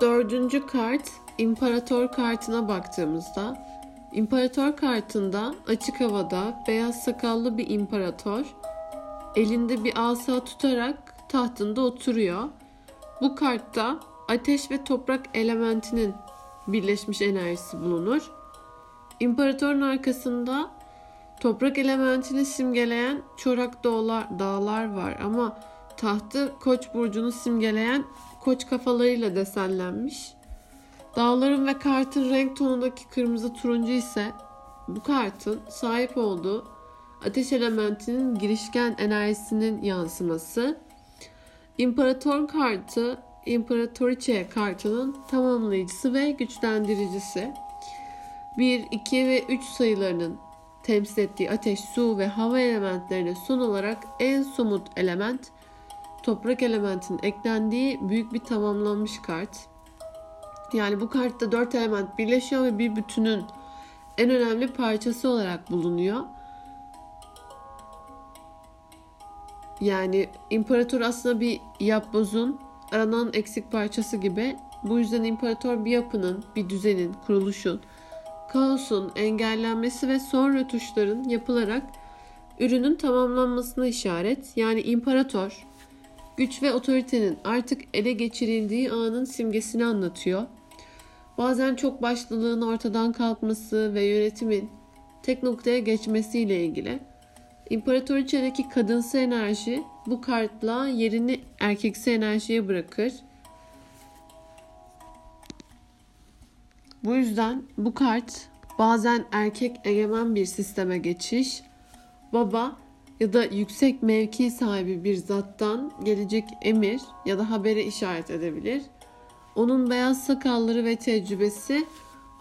dördüncü kart İmparator kartına baktığımızda İmparator kartında açık havada beyaz sakallı bir imparator elinde bir asa tutarak tahtında oturuyor. Bu kartta ateş ve toprak elementinin birleşmiş enerjisi bulunur. İmparatorun arkasında toprak elementini simgeleyen çorak dağlar, dağlar var ama tahtı koç burcunu simgeleyen koç kafalarıyla desenlenmiş. Dağların ve kartın renk tonundaki kırmızı turuncu ise bu kartın sahip olduğu ateş elementinin girişken enerjisinin yansıması. İmparator kartı İmparatoriçe kartının tamamlayıcısı ve güçlendiricisi. 1, 2 ve 3 sayılarının temsil ettiği ateş, su ve hava elementlerine son olarak en somut element toprak elementinin eklendiği büyük bir tamamlanmış kart. Yani bu kartta 4 element birleşiyor ve bir bütünün en önemli parçası olarak bulunuyor. Yani imparator aslında bir yapbozun aranan eksik parçası gibi. Bu yüzden imparator bir yapının, bir düzenin, kuruluşun, kaosun engellenmesi ve son rötuşların yapılarak ürünün tamamlanmasına işaret. Yani imparator güç ve otoritenin artık ele geçirildiği anın simgesini anlatıyor. Bazen çok başlılığın ortadan kalkması ve yönetimin tek noktaya geçmesiyle ilgili. İmparatoriçedeki kadınsı enerji bu kartla yerini erkeksi enerjiye bırakır. Bu yüzden bu kart bazen erkek egemen bir sisteme geçiş, baba ya da yüksek mevki sahibi bir zattan gelecek emir ya da habere işaret edebilir. Onun beyaz sakalları ve tecrübesi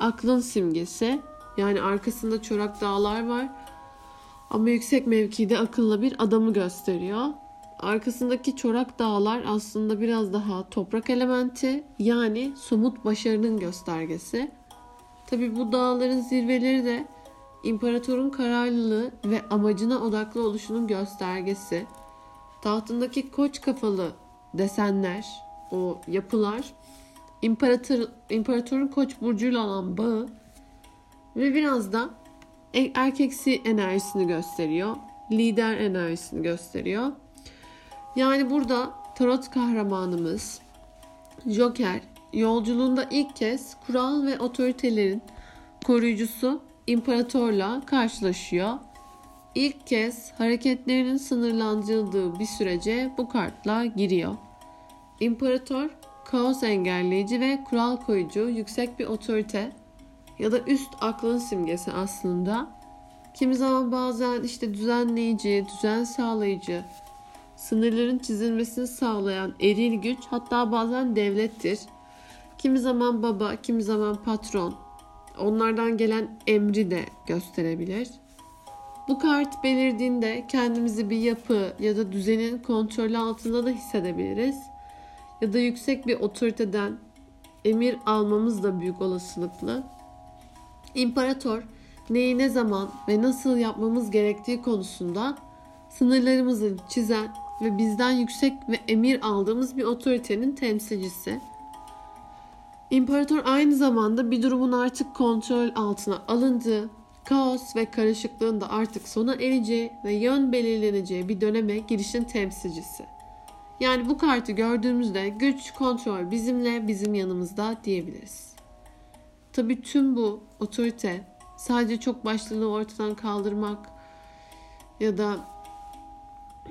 aklın simgesi. Yani arkasında çorak dağlar var. Ama yüksek mevkide akıllı bir adamı gösteriyor. Arkasındaki çorak dağlar aslında biraz daha toprak elementi yani somut başarının göstergesi. Tabi bu dağların zirveleri de imparatorun kararlılığı ve amacına odaklı oluşunun göstergesi. Tahtındaki koç kafalı desenler, o yapılar imparator, imparatorun koç burcuyla olan bağı ve biraz da e, erkeksi enerjisini gösteriyor. Lider enerjisini gösteriyor. Yani burada tarot kahramanımız Joker yolculuğunda ilk kez kural ve otoritelerin koruyucusu imparatorla karşılaşıyor. İlk kez hareketlerinin sınırlandırıldığı bir sürece bu kartla giriyor. İmparator kaos engelleyici ve kural koyucu yüksek bir otorite ya da üst aklın simgesi aslında. Kimi zaman bazen işte düzenleyici, düzen sağlayıcı, sınırların çizilmesini sağlayan eril güç hatta bazen devlettir. Kimi zaman baba, kimi zaman patron. Onlardan gelen emri de gösterebilir. Bu kart belirdiğinde kendimizi bir yapı ya da düzenin kontrolü altında da hissedebiliriz. Ya da yüksek bir otoriteden emir almamız da büyük olasılıklı. İmparator neyi ne zaman ve nasıl yapmamız gerektiği konusunda sınırlarımızı çizen ve bizden yüksek ve emir aldığımız bir otoritenin temsilcisi. İmparator aynı zamanda bir durumun artık kontrol altına alındığı, kaos ve karışıklığın da artık sona ereceği ve yön belirleneceği bir döneme girişin temsilcisi. Yani bu kartı gördüğümüzde güç, kontrol bizimle, bizim yanımızda diyebiliriz. Tabii tüm bu otorite sadece çok başlılığı ortadan kaldırmak ya da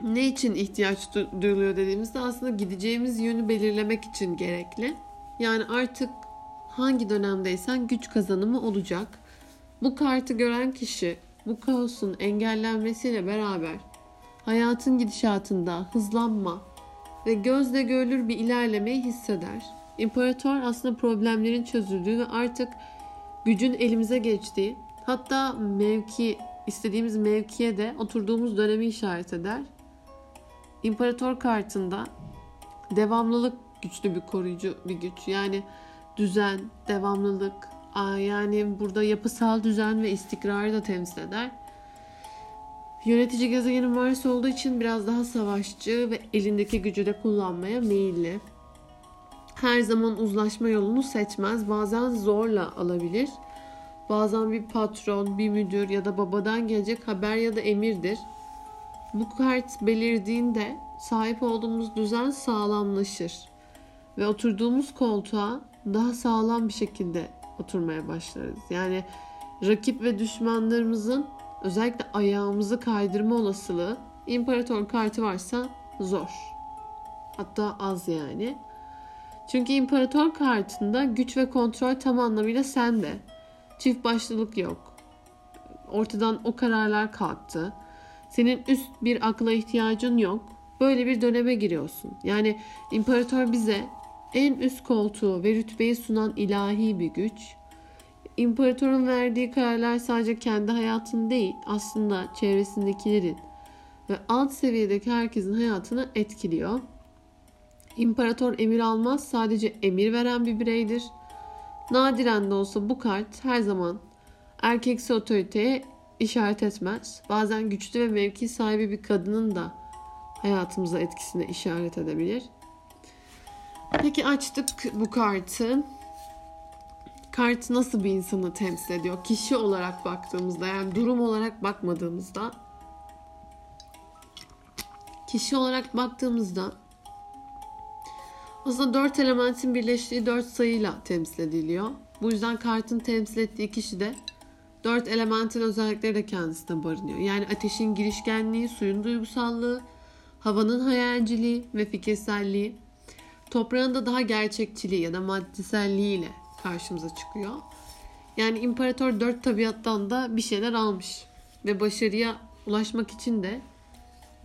ne için ihtiyaç duyuluyor dediğimizde aslında gideceğimiz yönü belirlemek için gerekli. Yani artık hangi dönemdeysen güç kazanımı olacak. Bu kartı gören kişi bu kaosun engellenmesiyle beraber hayatın gidişatında hızlanma ve gözle görülür bir ilerlemeyi hisseder. İmparator aslında problemlerin çözüldüğü ve artık gücün elimize geçtiği, hatta mevki istediğimiz mevkiye de oturduğumuz dönemi işaret eder. İmparator kartında devamlılık güçlü bir koruyucu bir güç. Yani düzen, devamlılık, yani burada yapısal düzen ve istikrarı da temsil eder. Yönetici gezegenin Mars olduğu için biraz daha savaşçı ve elindeki gücü de kullanmaya meyilli. her zaman uzlaşma yolunu seçmez. Bazen zorla alabilir. Bazen bir patron, bir müdür ya da babadan gelecek haber ya da emirdir. Bu kart belirdiğinde sahip olduğumuz düzen sağlamlaşır ve oturduğumuz koltuğa daha sağlam bir şekilde oturmaya başlarız. Yani rakip ve düşmanlarımızın özellikle ayağımızı kaydırma olasılığı imparator kartı varsa zor. Hatta az yani. Çünkü imparator kartında güç ve kontrol tam anlamıyla sende. Çift başlılık yok. Ortadan o kararlar kalktı. Senin üst bir akla ihtiyacın yok. Böyle bir döneme giriyorsun. Yani imparator bize en üst koltuğu ve rütbeyi sunan ilahi bir güç. İmparatorun verdiği kararlar sadece kendi hayatın değil, aslında çevresindekilerin ve alt seviyedeki herkesin hayatını etkiliyor. İmparator emir almaz, sadece emir veren bir bireydir. Nadiren de olsa bu kart her zaman erkeksi otoriteye işaret etmez. Bazen güçlü ve mevki sahibi bir kadının da hayatımıza etkisine işaret edebilir. Peki açtık bu kartı. Kart nasıl bir insanı temsil ediyor? Kişi olarak baktığımızda yani durum olarak bakmadığımızda kişi olarak baktığımızda aslında dört elementin birleştiği dört sayıyla temsil ediliyor. Bu yüzden kartın temsil ettiği kişi de dört elementin özellikleri de kendisinde barınıyor. Yani ateşin girişkenliği, suyun duygusallığı, havanın hayalciliği ve fikirselliği, toprağın da daha gerçekçiliği ya da maddeselliğiyle karşımıza çıkıyor. Yani imparator dört tabiattan da bir şeyler almış ve başarıya ulaşmak için de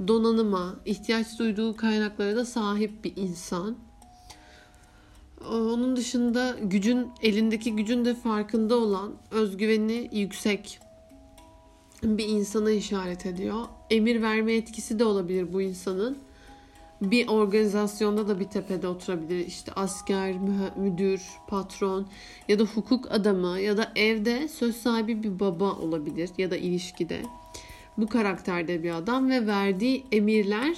donanıma, ihtiyaç duyduğu kaynaklara da sahip bir insan. Onun dışında gücün, elindeki gücün de farkında olan, özgüveni yüksek bir insana işaret ediyor. Emir verme etkisi de olabilir bu insanın. Bir organizasyonda da bir tepede oturabilir. İşte asker, müdür, patron ya da hukuk adamı ya da evde söz sahibi bir baba olabilir ya da ilişkide. Bu karakterde bir adam ve verdiği emirler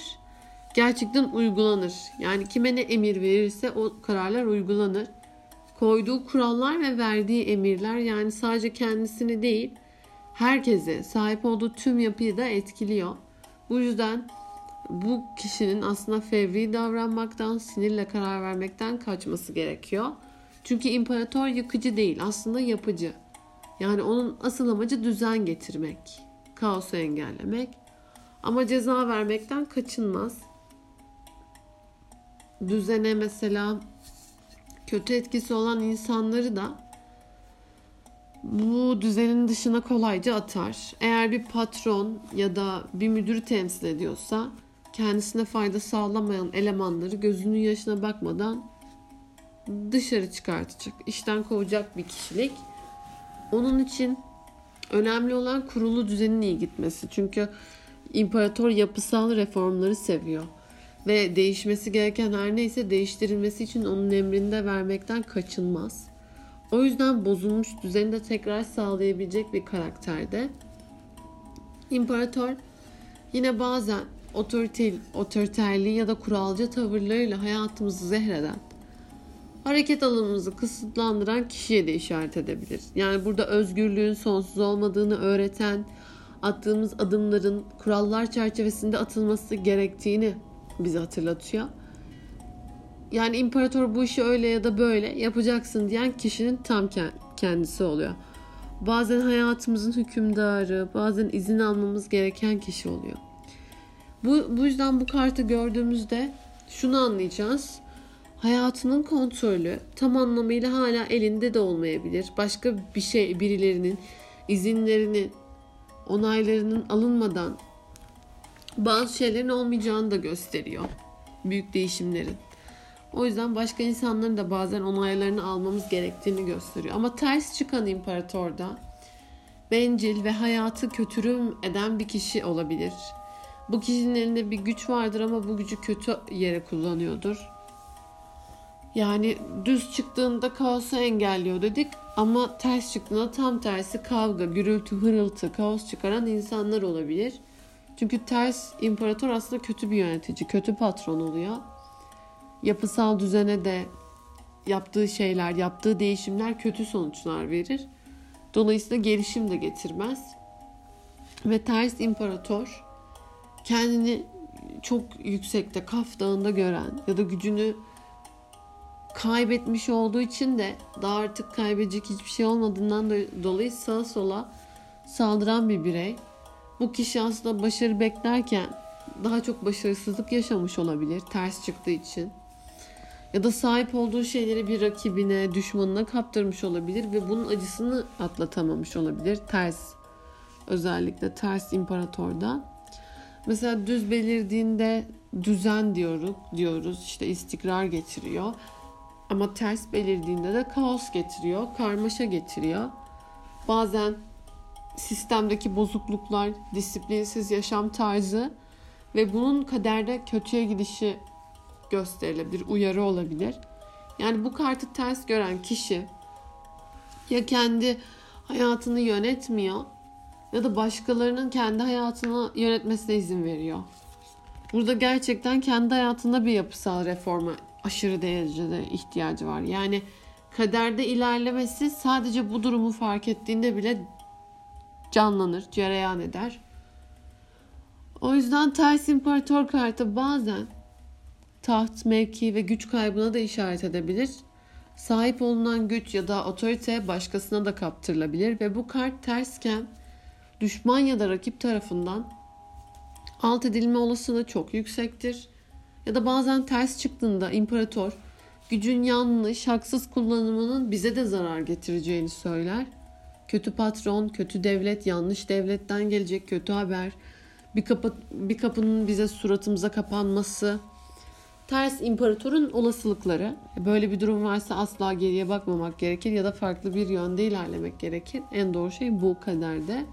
gerçekten uygulanır. Yani kime ne emir verirse o kararlar uygulanır. Koyduğu kurallar ve verdiği emirler yani sadece kendisini değil herkese sahip olduğu tüm yapıyı da etkiliyor. Bu yüzden bu kişinin aslında fevri davranmaktan, sinirle karar vermekten kaçması gerekiyor. Çünkü imparator yıkıcı değil, aslında yapıcı. Yani onun asıl amacı düzen getirmek, kaosu engellemek. Ama ceza vermekten kaçınmaz. Düzene mesela kötü etkisi olan insanları da bu düzenin dışına kolayca atar. Eğer bir patron ya da bir müdürü temsil ediyorsa kendisine fayda sağlamayan elemanları gözünün yaşına bakmadan dışarı çıkartacak, işten kovacak bir kişilik. Onun için önemli olan kurulu düzenin iyi gitmesi. Çünkü imparator yapısal reformları seviyor ve değişmesi gereken her neyse değiştirilmesi için onun emrinde vermekten kaçınmaz. O yüzden bozulmuş düzeni de tekrar sağlayabilecek bir karakterde. İmparator yine bazen otoriter, otoriterliği ya da kuralcı tavırlarıyla hayatımızı zehreden, hareket alanımızı kısıtlandıran kişiye de işaret edebilir. Yani burada özgürlüğün sonsuz olmadığını öğreten, attığımız adımların kurallar çerçevesinde atılması gerektiğini bize hatırlatıyor. Yani imparator bu işi öyle ya da böyle yapacaksın diyen kişinin tam kendisi oluyor. Bazen hayatımızın hükümdarı, bazen izin almamız gereken kişi oluyor. Bu, bu yüzden bu kartı gördüğümüzde şunu anlayacağız. Hayatının kontrolü tam anlamıyla hala elinde de olmayabilir. Başka bir şey birilerinin izinlerinin onaylarının alınmadan bazı şeylerin olmayacağını da gösteriyor. Büyük değişimlerin. O yüzden başka insanların da bazen onaylarını almamız gerektiğini gösteriyor. Ama ters çıkan imparatorda bencil ve hayatı kötürüm eden bir kişi olabilir. Bu kişinin elinde bir güç vardır ama bu gücü kötü yere kullanıyordur. Yani düz çıktığında kaosu engelliyor dedik ama ters çıktığında tam tersi kavga, gürültü, hırıltı, kaos çıkaran insanlar olabilir. Çünkü ters imparator aslında kötü bir yönetici, kötü patron oluyor. Yapısal düzene de yaptığı şeyler, yaptığı değişimler kötü sonuçlar verir. Dolayısıyla gelişim de getirmez. Ve ters imparator kendini çok yüksekte, Kaf Dağı'nda gören ya da gücünü kaybetmiş olduğu için de daha artık kaybedecek hiçbir şey olmadığından dolayı sağa sola saldıran bir birey. Bu kişi aslında başarı beklerken daha çok başarısızlık yaşamış olabilir ters çıktığı için. Ya da sahip olduğu şeyleri bir rakibine, düşmanına kaptırmış olabilir ve bunun acısını atlatamamış olabilir. Ters özellikle ters imparatorda. Mesela düz belirdiğinde düzen diyoruz, diyoruz işte istikrar getiriyor. Ama ters belirdiğinde de kaos getiriyor, karmaşa getiriyor. Bazen sistemdeki bozukluklar, disiplinsiz yaşam tarzı ve bunun kaderde kötüye gidişi gösterilebilir, uyarı olabilir. Yani bu kartı ters gören kişi ya kendi hayatını yönetmiyor ya da başkalarının kendi hayatını yönetmesine izin veriyor. Burada gerçekten kendi hayatında bir yapısal reforma aşırı derecede ihtiyacı var. Yani kaderde ilerlemesi sadece bu durumu fark ettiğinde bile canlanır, cereyan eder. O yüzden ters imparator kartı bazen taht, mevki ve güç kaybına da işaret edebilir. Sahip olunan güç ya da otorite başkasına da kaptırılabilir ve bu kart tersken düşman ya da rakip tarafından alt edilme olasılığı çok yüksektir. Ya da bazen ters çıktığında imparator gücün yanlış, haksız kullanımının bize de zarar getireceğini söyler. Kötü patron, kötü devlet, yanlış devletten gelecek kötü haber, bir kapı bir kapının bize suratımıza kapanması, ters imparatorun olasılıkları. Böyle bir durum varsa asla geriye bakmamak gerekir ya da farklı bir yönde ilerlemek gerekir. En doğru şey bu kaderde.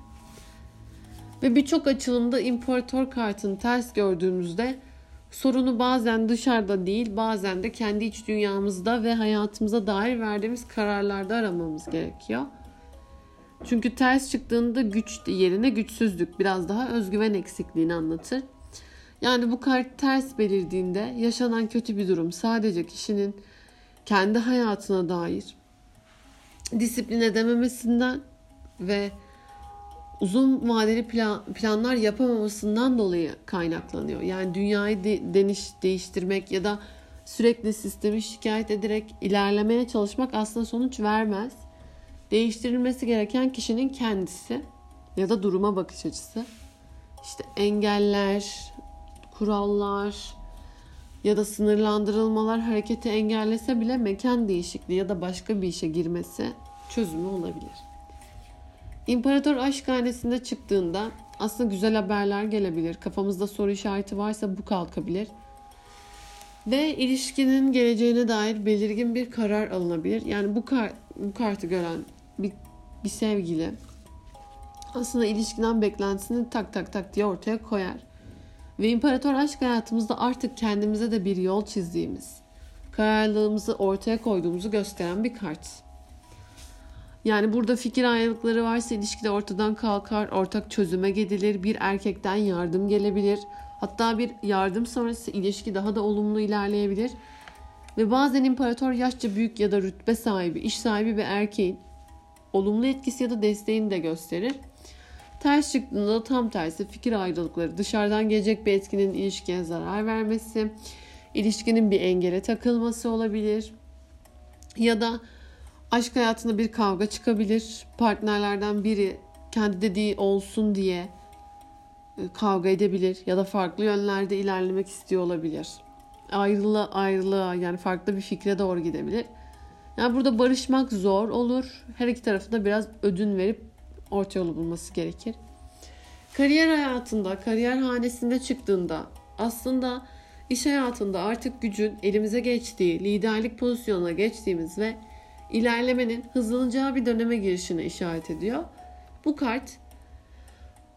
Ve birçok açılımda imparator kartını ters gördüğümüzde sorunu bazen dışarıda değil bazen de kendi iç dünyamızda ve hayatımıza dair verdiğimiz kararlarda aramamız gerekiyor. Çünkü ters çıktığında güç yerine güçsüzlük biraz daha özgüven eksikliğini anlatır. Yani bu kart ters belirdiğinde yaşanan kötü bir durum sadece kişinin kendi hayatına dair disiplin edememesinden ve uzun vadeli plan, planlar yapamamasından dolayı kaynaklanıyor. Yani dünyayı de, deniş, değiştirmek ya da sürekli sistemi şikayet ederek ilerlemeye çalışmak aslında sonuç vermez. Değiştirilmesi gereken kişinin kendisi ya da duruma bakış açısı. İşte engeller, kurallar ya da sınırlandırılmalar hareketi engellese bile mekan değişikliği ya da başka bir işe girmesi çözümü olabilir. İmparator aşk hanesinde çıktığında aslında güzel haberler gelebilir. Kafamızda soru işareti varsa bu kalkabilir. Ve ilişkinin geleceğine dair belirgin bir karar alınabilir. Yani bu, kar, bu kartı gören bir, bir sevgili aslında ilişkiden beklentisini tak tak tak diye ortaya koyar. Ve imparator aşk hayatımızda artık kendimize de bir yol çizdiğimiz, kararlılığımızı ortaya koyduğumuzu gösteren bir kart. Yani burada fikir ayrılıkları varsa ilişkide ortadan kalkar, ortak çözüme gidilir, bir erkekten yardım gelebilir. Hatta bir yardım sonrası ilişki daha da olumlu ilerleyebilir. Ve bazen imparator yaşça büyük ya da rütbe sahibi, iş sahibi bir erkeğin olumlu etkisi ya da desteğini de gösterir. Ters çıktığında tam tersi fikir ayrılıkları, dışarıdan gelecek bir etkinin ilişkiye zarar vermesi, ilişkinin bir engele takılması olabilir. Ya da aşk hayatında bir kavga çıkabilir. Partnerlerden biri kendi dediği olsun diye e, kavga edebilir ya da farklı yönlerde ilerlemek istiyor olabilir. Ayrılığa, ayrılığa yani farklı bir fikre doğru gidebilir. Yani burada barışmak zor olur. Her iki tarafında biraz ödün verip orta yolu bulması gerekir. Kariyer hayatında, kariyer hanesinde çıktığında aslında iş hayatında artık gücün elimize geçtiği, liderlik pozisyonuna geçtiğimiz ve ilerlemenin hızlanacağı bir döneme girişine işaret ediyor. Bu kart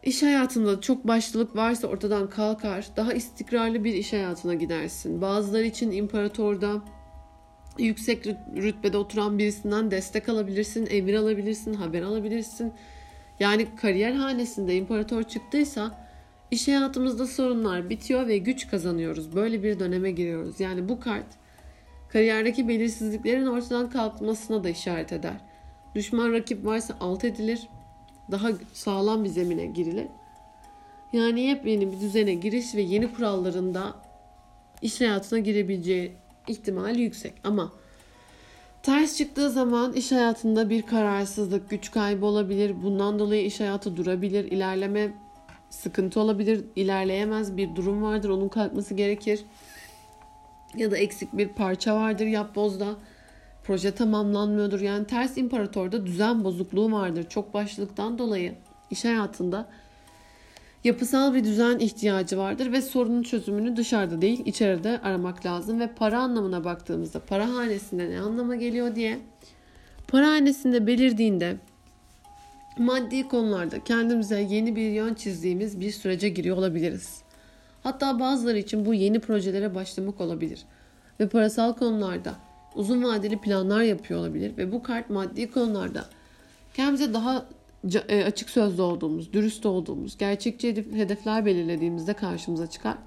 iş hayatında çok başlılık varsa ortadan kalkar, daha istikrarlı bir iş hayatına gidersin. Bazıları için imparatorda yüksek rütbede oturan birisinden destek alabilirsin, emir alabilirsin, haber alabilirsin. Yani kariyer hanesinde imparator çıktıysa iş hayatımızda sorunlar bitiyor ve güç kazanıyoruz. Böyle bir döneme giriyoruz. Yani bu kart Kariyerdeki belirsizliklerin ortadan kalkmasına da işaret eder. Düşman rakip varsa alt edilir. Daha sağlam bir zemine girilir. Yani yepyeni bir düzene giriş ve yeni kurallarında iş hayatına girebileceği ihtimali yüksek. Ama ters çıktığı zaman iş hayatında bir kararsızlık, güç kaybı olabilir. Bundan dolayı iş hayatı durabilir, ilerleme sıkıntı olabilir, ilerleyemez bir durum vardır, onun kalkması gerekir. Ya da eksik bir parça vardır yapbozda. Proje tamamlanmıyordur. Yani ters imparatorda düzen bozukluğu vardır. Çok başlıktan dolayı iş hayatında yapısal bir düzen ihtiyacı vardır ve sorunun çözümünü dışarıda değil içeride aramak lazım ve para anlamına baktığımızda para hanesinde ne anlama geliyor diye para hanesinde belirdiğinde maddi konularda kendimize yeni bir yön çizdiğimiz bir sürece giriyor olabiliriz. Hatta bazıları için bu yeni projelere başlamak olabilir ve parasal konularda uzun vadeli planlar yapıyor olabilir ve bu kart maddi konularda kendimize daha e, açık sözlü olduğumuz, dürüst olduğumuz, gerçekçi hedefler belirlediğimizde karşımıza çıkar.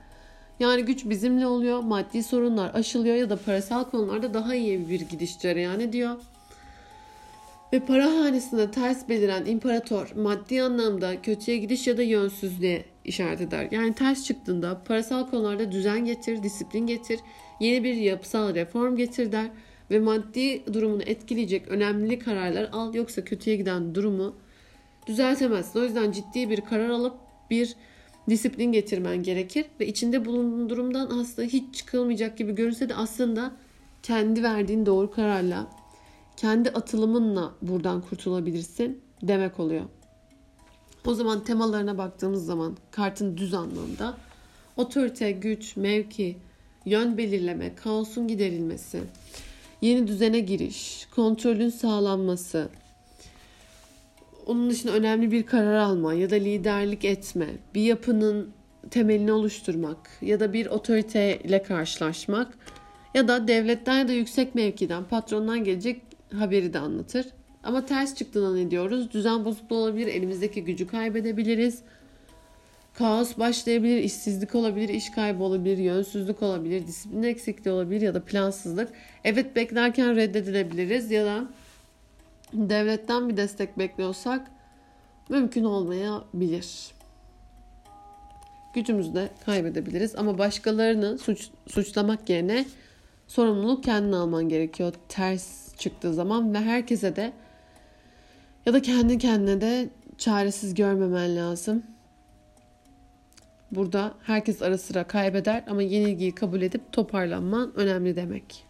Yani güç bizimle oluyor, maddi sorunlar aşılıyor ya da parasal konularda daha iyi bir gidiş cereyan ediyor. Ve para hanesinde ters beliren imparator maddi anlamda kötüye gidiş ya da yönsüzlüğe işaret eder. Yani ters çıktığında parasal konularda düzen getir, disiplin getir, yeni bir yapısal reform getir der ve maddi durumunu etkileyecek önemli kararlar al yoksa kötüye giden durumu düzeltemezsin. O yüzden ciddi bir karar alıp bir disiplin getirmen gerekir ve içinde bulunduğun durumdan aslında hiç çıkılmayacak gibi görünse de aslında kendi verdiğin doğru kararla, kendi atılımınla buradan kurtulabilirsin demek oluyor. O zaman temalarına baktığımız zaman kartın düz anlamda otorite, güç, mevki, yön belirleme, kaosun giderilmesi, yeni düzene giriş, kontrolün sağlanması, onun dışında önemli bir karar alma ya da liderlik etme, bir yapının temelini oluşturmak ya da bir otoriteyle karşılaşmak ya da devletten ya da yüksek mevkiden, patrondan gelecek haberi de anlatır. Ama ters çıktığında ne diyoruz? Düzen bozukluğu olabilir, elimizdeki gücü kaybedebiliriz. Kaos başlayabilir, işsizlik olabilir, iş kaybı olabilir, yönsüzlük olabilir, disiplin eksikliği olabilir ya da plansızlık. Evet beklerken reddedilebiliriz ya da devletten bir destek bekliyorsak mümkün olmayabilir. Gücümüzü de kaybedebiliriz ama başkalarını suç, suçlamak yerine sorumluluk kendin alman gerekiyor ters çıktığı zaman ve herkese de ya da kendi kendine de çaresiz görmemen lazım. Burada herkes ara sıra kaybeder ama yenilgiyi kabul edip toparlanman önemli demek.